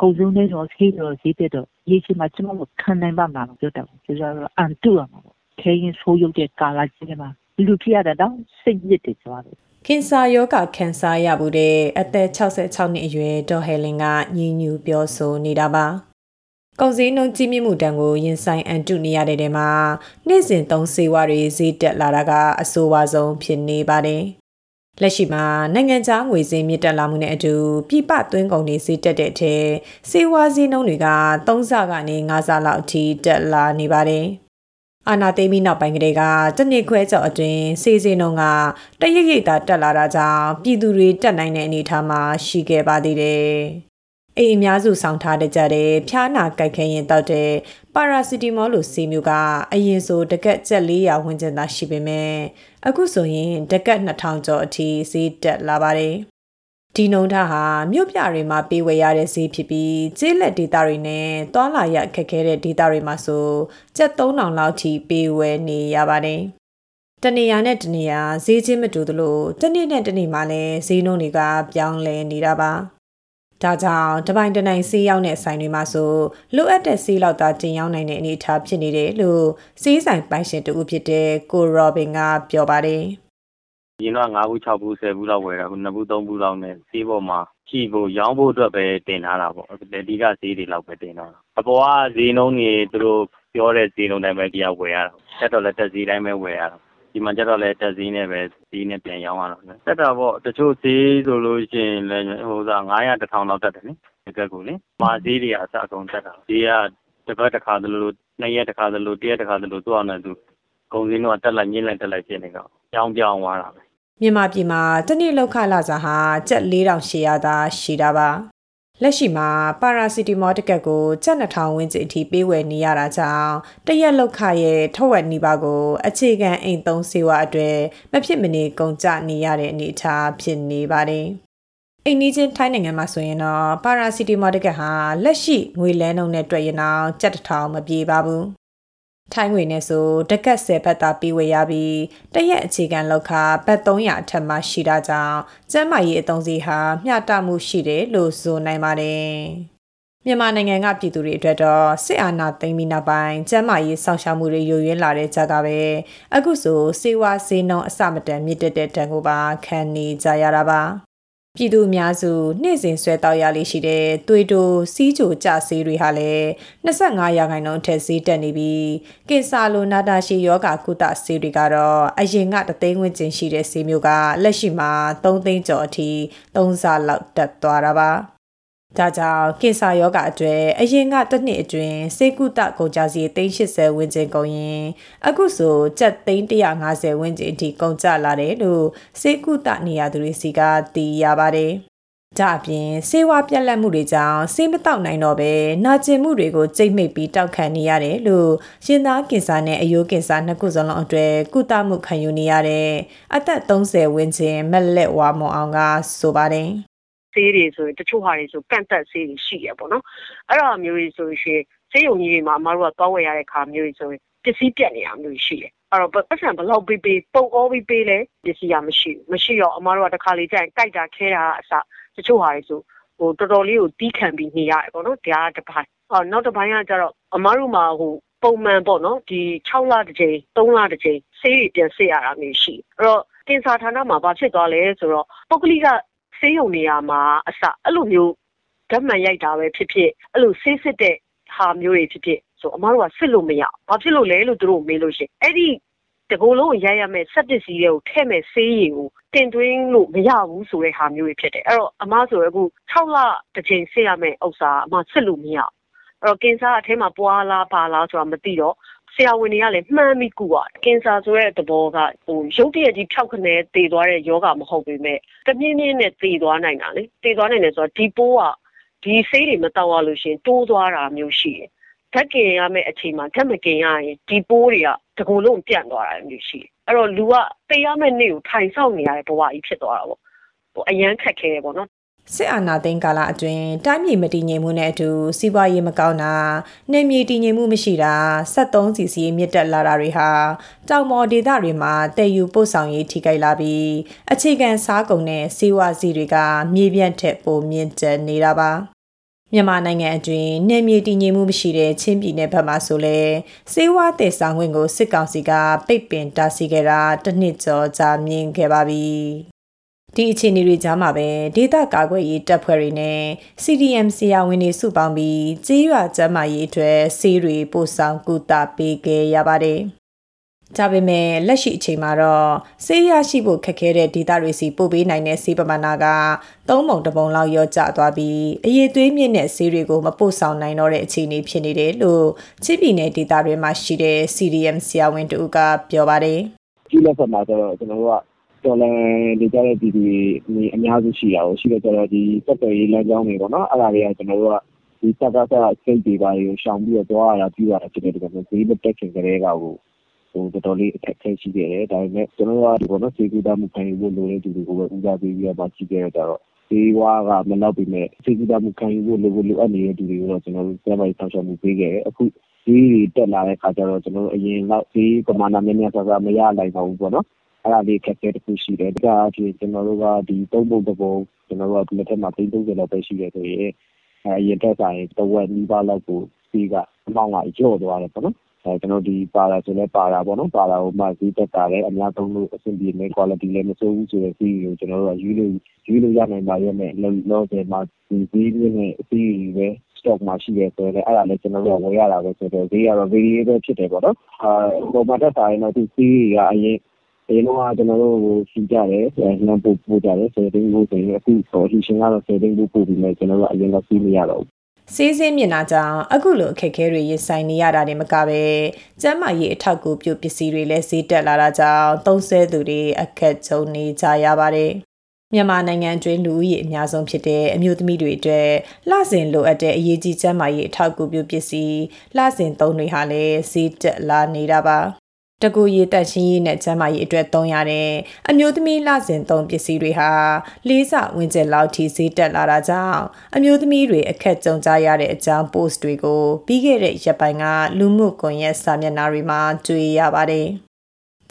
ကုန်စုံနဲ့တော့ဆေးတော့ဈေးတက်တော့ရေချင်မှာကျွန်တော်ခံနိုင်ပါမှာပြောတယ်ဆိုတော့အန်တူရမှာပေါ့ခဲရင်ဆိုးရုပ်တဲ့ကာလာကြီးမှာလူဖြစ်ရတဲ့တော့စိတ်ညစ်တယ်ဆိုတော့ကင်ဆာယောဂကန်ဆာရမှုတဲ့အသက်66နှစ်အရွယ်ဒေါ်ဟယ်လင်ကညင်ညူပြောဆိုနေတာပါကုန်စည်နှုန်းကြီးမြင့်မှုတန်ကိုရင်ဆိုင်အန်တုနေရတဲ့တဲမှာနေ့စဉ်သုံးစေဝါတွေဈေးတက်လာတာကအဆိုးဝါးဆုံးဖြစ်နေပါတယ်။ လက်ရှိမှာနိုင်ငံခြားငွေစည်းမြင့်တက်လာမှုနဲ့အတူပြပသွင်းကုန်တွေဈေးတက်တဲ့အထက်စေဝါဈေးနှုန်းတွေက3ဆကနေ5ဆလောက်အထိတက်လာနေပါတယ်။အာနာသိမီနောက်ပိုင်းကလေးကတနစ်ခွဲကျော်အတွင်းစေစင်းနှုန်းကတရိပ်ရိပ်သာတက်လာတာကြောင့်ပြည်သူတွေတက်နိုင်တဲ့အနေအထားမှာရှိခဲ့ပါသေးတယ်။ အိမ်အများစုဆောင်ထားတဲ့ကြတဲ့ဖျားနာကြိုက်ခဲရင်တောက်တဲ့ပါရာစီတီမောလို့စီမျိုးကအရင်ဆိုတကက်ကျက်400ဝန်းကျင်သာရှိပေမဲ့အခုဆိုရင်တကက်2000ကျော်အထိဈေးတက်လာပါတယ်ဒီနှုံထားဟာမြို့ပြတွေမှာပေးဝယ်ရတဲ့ဈေးဖြစ်ပြီးကျေးလက်ဒေသတွေနဲ့တွာလာရခက်ခဲတဲ့ဒေသတွေမှာဆိုကျပ်3000လောက်ထိပေးဝယ်နေရပါတယ်တနေရာနဲ့တနေရာဈေးချင်းမတူသလိုတနေ့နဲ့တနေ့မှလည်းဈေးနှုန်းတွေကပြောင်းလဲနေတာပါ ဒါကြောင့်တပိုင်တနိုင်စီးရောက်တဲ့ဆိုင်တွေမှာဆိုလိုအပ်တဲ့စီးလောက်သာတင်ရောက်နိုင်တဲ့အနေအထားဖြစ်နေတယ်လို့စီးဆိုင်ပိုင်ရှင်တူဖြစ်တဲ့ကိုရောဘင်ကပြောပါတယ်။ရင်တော့9ဘူး6ဘူး10ဘူးလောက်ဝယ်တာခု2ဘူး3ဘူးလောက်နဲ့စီးပေါ်မှာကြည့်ဖို့ရောင်းဖို့အတွက်ပဲတင်ထားတာပေါ့။အဓိကဈေးတွေလောက်ပဲတင်တော့တာ။အပေါ်ကဈေးနှုန်းတွေသူတို့ပြောတဲ့ဈေးနှုန်းတိုင်းပဲဒီကဝယ်ရတာ။တက်တော့လည်းတက်ဈေးတိုင်းပဲဝယ်ရတာ ဒီမှာကျတော့လည်းတက်ဈေးနဲ့ပဲဈေးနဲ့ပြန်ရောင်းရတော့တက်တာပေါ့တချို့ဈေးဆိုလို့ရှိရင်လည်းဟိုစား900 1000လောက်တက်တယ်နိတကက်ကိုလေမာဈေးတွေအစအကုန်တက်တာဈေးကတစ်ပတ်တစ်ခါသလိုနှစ်ရက်တစ်ခါသလိုတစ်ရက်တစ်ခါသလိုသူ့အောင်နဲ့သူကုန်စည်တော့တက်လိုက်ညင်းလိုက်တက်လိုက်ဖြစ်နေတော့ကြောင်းပြောင်းသွားတာပဲမြန်မာပြည်မှာတနေ့လောက်ခလာစားဟာကျပ်4800သာရှိတာပါ လက်ရှိမှာပါရာစီတီမောတကက်ကိုကျပ်2000ဝန်းကျင်အထိပေးဝယ်နေရတာကြောင့်တရက်လောက်ခရဲ့ထဝက်နီးပါးကိုအခြေခံအိမ်သုံးစေဝါအတွက်မဖြစ်မနေကုန်ကျနေရတဲ့အနေအထားဖြစ်နေပါတယ်။အိန္ဒိချင်းထိုင်းနိုင်ငံမှာဆိုရင်တော့ပါရာစီတီမောတကက်ဟာလက်ရှိငွေလဲနှုန်းနဲ့တွက်ရင်တော့ကျပ်1000မပြေပါဘူး။ ထိုင်းငွေနဲ့ဆိုတကက်10ဘတ်သာပြီးဝယ်ရပြီးတရက်အခြေခံလောက်ခဘတ်300အထက်မှရှိတာကြောင့်ကျန်းမာရေးအသုံးစီဟာမျှတမှုရှိတယ်လို့ဆိုနိုင်ပါတယ်မြန်မာနိုင်ငံကပြည်သူတွေအတွက်တော့စစ်အာဏာသိမ်းပြီးနောက်ပိုင်းကျန်းမာရေးစောင့်ရှောက်မှုတွေယိုယွင်းလာတဲ့ကြကပဲအခုဆိုစေဝါစေနှုံအစမတန်မြင့်တက်တဲ့တန်ကိုပါခံနေကြရတာပါ ပြည်သူအများစုနေ့စဉ်ဆွဲတောက်ရလေးရှိတဲ့သွေးတိုးစီးကြိုကြဆေးတွေဟာလည်း25ရာခိုင်နှုန်းထက်ဈေးတက်နေပြီးကင်ဆာလိုနာတာရှည်ယောဂကုသဆေးတွေကတော့အရင်ကတသိန်းဝန်းကျင်ရှိတဲ့ဆေးမျိုးကလက်ရှိမှာ3သိန်းကျော်အထိ3ဆလောက်တက်သွားတာပါ ဒါကြောင့်ကင်ဆာယောဂအတွေ့အရင်ကတစ်နှစ်အတွင်းစေကုသကုန်ကြစီ380ဝန်းကျင်ကုန်ရင်အခုဆိုကျပ်350ဝန်းကျင်အထိကုန်ကျလာတယ်လို့စေကုသနေရသူတွေစီကသိရပါတယ်။ဒါအပြင်စေဝါပြက်လက်မှုတွေကြောင့်စေးမတောက်နိုင်တော့ပဲနာကျင်မှုတွေကိုကြိတ်မိတ်ပြီးတောက်ခံနေရတယ်လို့ရှင်သားကင်ဆာနဲ့အယိုးကင်ဆာနှစ်ခုစလုံးအတွက်ကုသမှုခံယူနေရတဲ့အသက်30ဝန်းကျင်မက်လက်ဝါမောင်အောင်ကဆိုပါတယ်။ ဆေးတွေဆိုရင်တချို့ဟာတွေဆိုကန့်သက်ဆေးတွေရှိရပေါ့နော်အဲ့တော့မျိုးကြီးဆိုရင်ဆေးရုံကြီးတွေမှာအမတို့ကသွားဝယ်ရတဲ့ခါမျိုးကြီးဆိုရင်ပစ္စည်းပြတ်နေတာမျိုးရှိတယ်အဲ့တော့ပတ်စံဘလောက်ပေးပေးပုံအောပြီးပေးလဲပစ္စည်းကမရှိဘူးမရှိတော့အမတို့ကတစ်ခါလေကြာရင်ကြိုက်တာခဲတာအစတချို့ဟာတွေဆိုဟိုတော်တော်လေးကိုတီးခံပြီးနေရတယ်ပေါ့နော်ဒါကတစ်ပိုင်းအော်နောက်တစ်ပိုင်းကကျတော့အမတို့မှာဟိုပုံမှန်ပေါ့နော်ဒီ6လတစ်ကြိမ်3လတစ်ကြိမ်ဆေးတွေပြန်စစ်ရတာမျိုးရှိအဲ့တော့ကင်ဆာဌာနမှာဘာဖြစ်သွားလဲဆိုတော့ပုဂ္ဂလိက ဆေးရုံနေရာမှာအစအဲ့လိုမျိုးဓာတ်မှန်ရိုက်တာပဲဖြစ်ဖြစ်အဲ့လိုဆေးစစ်တဲ့ဟာမျိုးတွေဖြစ်ဖြစ်ဆိုအမားတို့ကစစ်လို့မရဘာဖြစ်လို့လဲလို့သူတို့မေးလို့ရှိရင်အဲ့ဒီတကူလုံးရိုက်ရမယ်စက်ပစ္စည်းတွေကိုထည့်မယ်ဆေးရည်ကိုတင်သွင်းလို့မရဘူးဆိုတဲ့ဟာမျိုးတွေဖြစ်တယ်အဲ့တော့အမားဆိုအခု6လတစ်ချိန်စစ်ရမယ်ဥစ္စာအမားစစ်လို့မရအဲ့တော့ကင်ဆာအထဲမှာပွားလားပါလားဆိုတာမသိတော့ ဆရာဝန်တွေကလည်းမှန်းပြီးကူရတယ်ကင်ဆာဆိုတဲ့သဘောကဟိုရုပ်တရက်ကြီးဖြောက်ခနဲတည်သွားတဲ့ယောဂမဟုတ်ပေမဲ့တမြင်းမြင်းနဲ့တည်သွားနိုင်တာလေတည်သွားနိုင်တယ်ဆိုတော့ဒီပိုးကဒီဆေးတွေမတောက်ရလို့ရှိရင်တိုးသွားတာမျိုးရှိတယ်ဓာတ်ကင်ရမယ့်အချိန်မှာဓာတ်မကင်ရရင်ဒီပိုးတွေကတကူလုံးပြန့်သွားတာမျိုးရှိတယ်အဲ့တော့လူကတေးရမယ့်နေ့ကိုထိုင်ဆောင်နေရတဲ့ဘဝကြီးဖြစ်သွားတာပေါ့ဟိုအရန်ခက်ခဲတယ်ပေါ့နော် စစ်အာဏာသိမ်းကာလအတွင်းတိုင်းပြည်မတည်ငြိမ်မှုနဲ့အတူစီးပွားရေးမကောင်းတာနေမြေတည်ငြိမ်မှုမရှိတာ73စီစီမြင့်တက်လာတာတွေဟာတောင်ပေါ်ဒေသတွေမှာတည်ယူပို့ဆောင်ရေးထိခိုက်လာပြီးအခြေခံစားကုန်နဲ့စီးပွားစီတွေကမြေပြန့်ထက်ပိုမြင့်တက်နေတာပါမြန်မာနိုင်ငံအတွင်းနေမြေတည်ငြိမ်မှုမရှိတဲ့ချင်းပြည်နယ်ဘက်မှာဆိုလဲစေဝါတည်ဆောင်ခွင့်ကိုစစ်ကောင်စီကပိတ်ပင်တားဆီးခဲ့တာတစ်နှစ်ကျော်ကြာမြင့်ခဲ့ပါပြီ။ ဒီအခြေအနေတွေကြားမှာပဲဒေသကာကွယ်ရေးတပ်ဖွဲ့တွေနဲ့ CDM ဆရာဝန်တွေစုပေါင်းပြီးကြေးရွာကျန်းမာရေးအတွက်ဆေးတွေပို့ဆောင်ကူတာပေးခဲ့ရပါတယ်။ဒါပေမဲ့လက်ရှိအချိန်မှာတော့ဆေးရရှိဖို့ခက်ခဲတဲ့ဒေသတွေစီပို့ပေးနိုင်တဲ့ဆေးပမာဏကသုံးပုံတစ်ပုံလောက်ရောကျသွားပြီးအရေးသွေးမြင့်တဲ့ဆေးတွေကိုမပို့ဆောင်နိုင်တော့တဲ့အခြေအနေဖြစ်နေတယ်လို့ချစ်ပြည်နယ်ဒေသတွေမှာရှိတဲ့ CDM ဆရာဝန်တူကပြောပါတယ်။ကြီးလက်ဖက်မှာတော့ကျွန်တော်တို့က တော်လန်နေကြတဲ့ပြည်သူတွေအများစုရှိတာကိုရှိတော့ကျတော့ဒီတက်တော်ရေးလမ်းကြောင်းတွေပေါ့နော်အဲ့ဒါတွေကကျွန်တော်တို့ကဒီစက်ကစစိတ်တွေပါတွေကိုရှောင်ပြီးတော့သွားရတာပြီးတာဖြစ်တဲ့ဒီကနေ့ဈေးမတက်ခင်ကလေးကကိုဟိုတော်တော်လေးအခက်အခဲရှိခဲ့တယ်ဒါပေမဲ့ကျွန်တော်တို့ကဒီပေါ်နော်စေကူတာမှုခံယူဖို့လိုတဲ့သူတွေကိုပဲဦးစားပေးပြီးတော့ကြည့်ခဲ့ကြတော့ဒီဝါကမလောက်ပြီမဲ့စေကူတာမှုခံယူဖို့လိုဖို့လိုအပ်နေတဲ့သူတွေကိုတော့ကျွန်တော်တို့စမ်းပါဆောင်ရှောက်မှုပေးခဲ့တယ်အခုဒီတက်လာတဲ့ခါကျတော့ကျွန်တော်တို့အရင်တော့ဒီပမာဏများများဆဆမရနိုင်ပါဘူးပေါ့နော် အဲ့ဒါလေးခက်ခဲတစ်ခုရှိတယ်ဒါကအပြင်ကျွန်တော်တို့ကဒီသုံးပုံတစ်ပုံကျွန်တော်တို့ကဒီလက်ထက်မှာသိ30လောက်ပဲရှိတယ်ဆိုရင်အဲအရင်တက်ဆိုင်တဝက်နီးပါးလောက်ကိုဒီကအမောင်းကကြော့သွားတယ်ပေါ့နော်အဲကျွန်တော်ဒီပါလာဆိုလဲပါတာပေါ့နော်ပါလာကိုမှဈေးတက်တာလည်းအများဆုံးလို့အဆင်ပြေနေ quality လည်းမဆိုးဘူးဆိုတဲ့ဈေးကိုကျွန်တော်တို့ကယူလို့ယူလို့ရနိုင်ပါရဲ့နဲ့လောလောဆယ်မှာဒီဈေးမျိုးနဲ့အစီအပဲ stock မှာရှိတယ်ဆိုတော့အဲ့ဒါလည်းကျွန်တော်တို့ဝယ်ရတာပဲဆိုတော့ဈေးကတော့ variable ဖြစ်တယ်ပေါ့နော်အာပုံမှန်တက်တာရင်တော့ဒီဈေးကအရင် အရင်တော့ကျွန်တော်တို့ဟိုရှိကြတယ်နှမ်းပို့ပို့ကြတယ်ဆိုတော့ဒီလိုဆိုရင်အခုဟိုအရှင်ကတော့စေတင်ပို့ပို့ပြီးမှကျွန်တော်တို့အရင်ကစီးမရတော့ဘူးစေးစင်းမြင်တာကြောင့်အခုလိုအခက်အခဲတွေရင်ဆိုင်နေရတာတွေမကပဲကျန်းမာရေးအထောက်အကူပြုပစ္စည်းတွေလည်းဈေးတက်လာတာကြောင့်သုံးဆဲသူတွေအခက်ကြုံနေကြရပါတယ်မြန်မာနိုင်ငံတွင်းလူဦးရေအများဆုံးဖြစ်တဲ့အမျိုးသမီးတွေအတွက်လှစဉ်လိုအပ်တဲ့အရေးကြီးကျန်းမာရေးအထောက်အကူပြုပစ္စည်းလှစဉ်သုံးတွေဟာလည်းဈေးတက်လာနေတာပါ တကူရည်တက်ချင်းရည်နဲ့ကျန်းမာရေးအတွက်သုံးရတဲ့အမျိုးသမီးလစဉ်သုံးပစ္စည်းတွေဟာလေးစဝင်ကျက်လောက်ထိဈေးတက်လာတာကြောင့်အမျိုးသမီးတွေအခက်ကြုံကြရတဲ့အကြောင်း post တွေကိုပြီးခဲ့တဲ့ရက်ပိုင်းကလူမှုကွန်ရက်စာမျက်နှာတွေမှာတွေ့ရပါတယ်။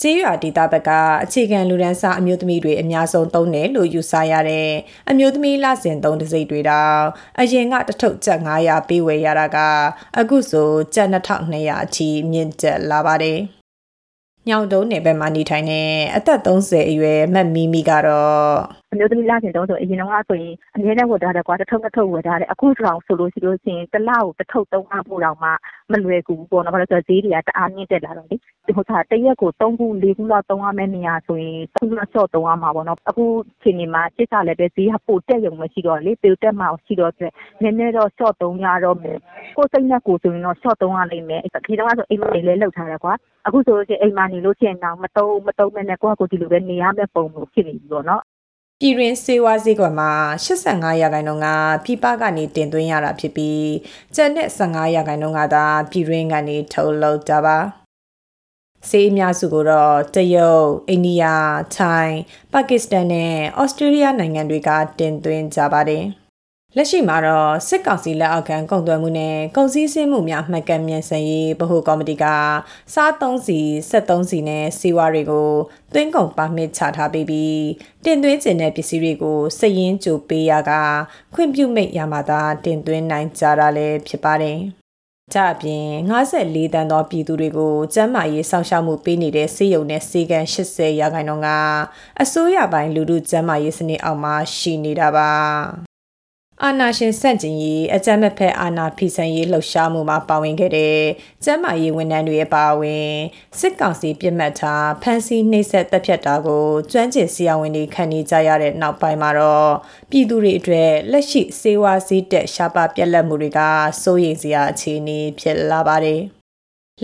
ကျေးရွာဒေသဘက်ကအခြေခံလူဒန်းစားအမျိုးသမီးတွေအများဆုံးသုံးတယ်လို့ယူဆရတဲ့အမျိုးသမီးလစဉ်သုံးတစိမ့်တွေတောင်အရင်ကတထုပ်ကျပ်900ပေးဝယ်ရတာကအခုဆိုကျပ်2200အထိမြင့်တက်လာပါတယ်။ ညောင်တုံးနယ်ဘက်မှာနေထိုင်တဲ့အသက်30အရွယ်မတ်မီမီကတော့အမျိုးသမီးလာခင်တုန်းဆိုအရင်တော့ဆိုရင်အမြဲတမ်းဝတ်ထားတယ်ကွာတစ်ထုပ်တစ်ထုပ်ဝတ်ထားတယ်အခုဆိုတော့ဆိုလို့ရှိလို့ရှိရင်တစ်လကိုတစ်ထုပ်သုံးအားပို့တော့မှမလွယ်ကူဘူးပေါ့နော်ဘာလို့ဆိုတော့ဈေးတွေကတအားမြင့်တက်လာတော့လေဒီဟိုကတရက်ကို3ခု4ခုလောက်သုံးရမယ့်နေရာဆိုရင်ခုနဆော့သုံးရမှာပေါ့နော်အခုချိန်ဒီမှာစစ်စားလည်းပဲဈေးကပိုတက်ရုံမရှိတော့လေပေတက်မှရှိတော့အတွက်နည်းနည်းတော့ဆော့သုံးရတော့မယ်ကိုစိတ်နဲ့ကိုဆိုရင်တော့ဆော့သုံးရလိမ့်မယ်ဒီတော့ဆိုအိမ်မနေလဲလောက်ထားတယ်ကွာအခုဆိုလို့ရှိရင်အိမ်မနေလို့ရှိရင်တော့မတုံးမတုံးမဲ့နဲ့ကိုကကိုဒီလိုပဲနေရမယ့်ပုံမျိုးဖြစ်နေပြီပေါ့နော် ပြည်တွင်းစေဝါဈေးကွက်မှာ85ရာခိုင်နှုန်းကပြည်ပကနေတင်သွင်းရတာဖြစ်ပြီးကျန်တဲ့15ရာခိုင်နှုန်းကသာပြည်တွင်းကနေထုတ်လုပ်တာပါစေးအများစုကိုတော့တရုတ်အိန္ဒိယထိုင်းပါကစ္စတန်နဲ့ဩစတြေးလျနိုင်ငံတွေကတင်သွင်းကြပါတယ် လက်ရှိမှာတော့စစ်ကောင်စီလက်အောက်ခံကုန်သွယ်မှုနဲ့ကုန်စည်စင်းမှုများမှတ်ကပ်မြန်ဆန်ရေးဗဟိုကော်မတီကစားသုံးစီ73စီနဲ့စီဝါတွေကိုသွင်းကုန်ပါမစ်ချထားပေးပြီးတင်သွင်းခြင်းတဲ့ပစ္စည်းတွေကိုစည်ရင်းကြိုပေးရကခွင့်ပြုမိတ်ရမှာသာတင်သွင်းနိုင်ကြတာလည်းဖြစ်ပါတယ်။ကြအပြင်54တန်သောပြည်သူတွေကိုကျန်းမာရေးစောင့်ရှောက်မှုပေးနေတဲ့စေယုံနဲ့စေကန်80ရာခိုင်နှုန်းကအစိုးရပိုင်းလူထုကျန်းမာရေးစနစ်အောက်မှာရှိနေတာပါ အာနာရှင်စန့်ကျင်ရေးအကြမ်းမဲ့ဖက်အာနာဖီဆန်ရေးလှုပ်ရှားမှုမှာပါဝင်ခဲ့တဲ့ကျမ်းမာရေးဝန်ထမ်းတွေရဲ့ပါဝင်စစ်ကောင်စီပြစ်မှတ်ထားဖမ်းဆီးနှိပ်စက်တပ်ဖြတ်တာကိုကျွမ်းကျင်ဆရာဝန်တွေခံနေကြရတဲ့နောက်ပိုင်းမှာတော့ပြည်သူတွေအတွက်လက်ရှိစေဝါစည်းတက်ရှားပါပြက်လက်မှုတွေကစိုးရိမ်စရာအခြေအနေဖြစ်လာပါတယ်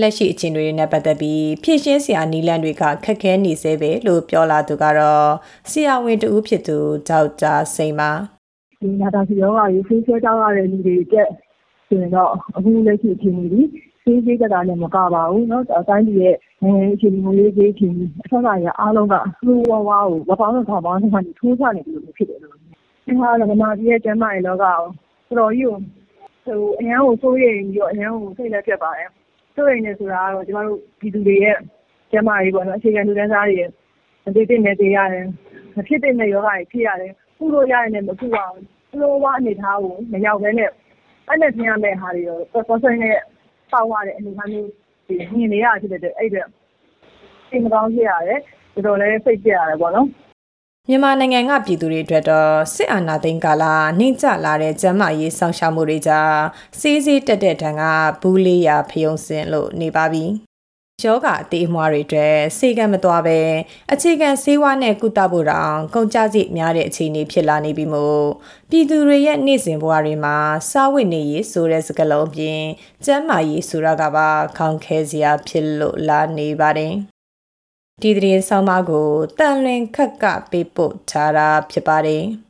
လက်ရှိအခြေအနေတွေနဲ့ပတ်သက်ပြီးဖြည့်ရှင်းစရာနီလန်တွေကခက်ခဲနေသေးပဲလို့ပြောလာသူကတော့ဆရာဝန်တူဖြစ်သူဒေါက်တာစိန်ပါ ဒီနာတာစီရောဂါကြီးဆေးဆွဲတောက်ရတဲ့လူတွေတက်ဆိုရင်တော့အခုလက်ရှိအခြေအနေကြီးဆေးသေးတာလည်းမကပါဘူးเนาะအတိုင်းပြည်ရဲ့နိုင်ငံအခြေအနေမျိုးလေးကြီးအခြေအနေအဆောက်အအုံအားလုံးကလှူဝဝကိုမပေါင်းတော့ခေါင်းပေါင်းမှထိုးချနေတယ်လို့ဖြစ်တယ်လို့ဒီဟာလည်းမမကြီးရဲ့ကျမ်းမာရေးလောကကိုတော်တော်ကြီးကိုဟိုအရန်ကိုစိုးရိမ်ပြီးတော့အရန်ကိုစိတ်လက်ပြတ်ပါတယ်စိုးရိမ်နေဆိုတာကတော့ကျမတို့ပြည်သူတွေရဲ့ကျမ်းမာရေးပေါ့နော်အခြေခံလူတန်းစားတွေရဲ့မသိတဲ့နယ်တွေရတယ်မဖြစ်တဲ့ယောဂတွေဖြစ်ရတယ်ကုလို့ရရင်လည်းမကုပါဘူး။ လိုဝအနေထားကိုမရောက်ဘဲနဲ့အဲ့နဲ့ပြင်ရမယ့်ဟာတွေရောကောဆိုင်နဲ့ပေါက်ရတဲ့အနေအထားမျိုးဒီမြင်နေရဖြစ်တဲ့အဲ့အတွက်စိတ်မကောင်းဖြစ်ရတယ်တော်တော်လည်းစိတ်ပြရတယ်ပေါ့နော်မြန်မာနိုင်ငံကပြည်သူတွေအတွက်တော့စစ်အာဏာသိမ်းကာလနှိမ့်ကျလာတဲ့ကျန်းမာရေးဆောင်ရှောက်မှုတွေကြားစီးစီးတက်တဲ့တန်ကဘူးလေးရာဖယုံစင်လို့နေပါပြီ။ ယောဂအသေးအမွှားတွေအတွက်စေကံမသွားပဲအခြေခံဆေးဝါးနဲ့ကုသဖို့တောင်ကုန်ကျစရိတ်များတဲ့အခြေအနေဖြစ်လာနေပြီမို့ပြည်သူတွေရဲ့နေ့စဉ်ဘဝတွေမှာစားဝတ်နေရေးဆိုတဲ့စကားလုံးပြင်ကျန်းမာရေးဆိုတာကပါခေါင်းခဲစရာဖြစ်လို့လာနေပါတယ်။ဒီသတင်းဆောင်မကိုတန်လွင်ခက်ကပေးပို့ထားတာဖြစ်ပါတယ်။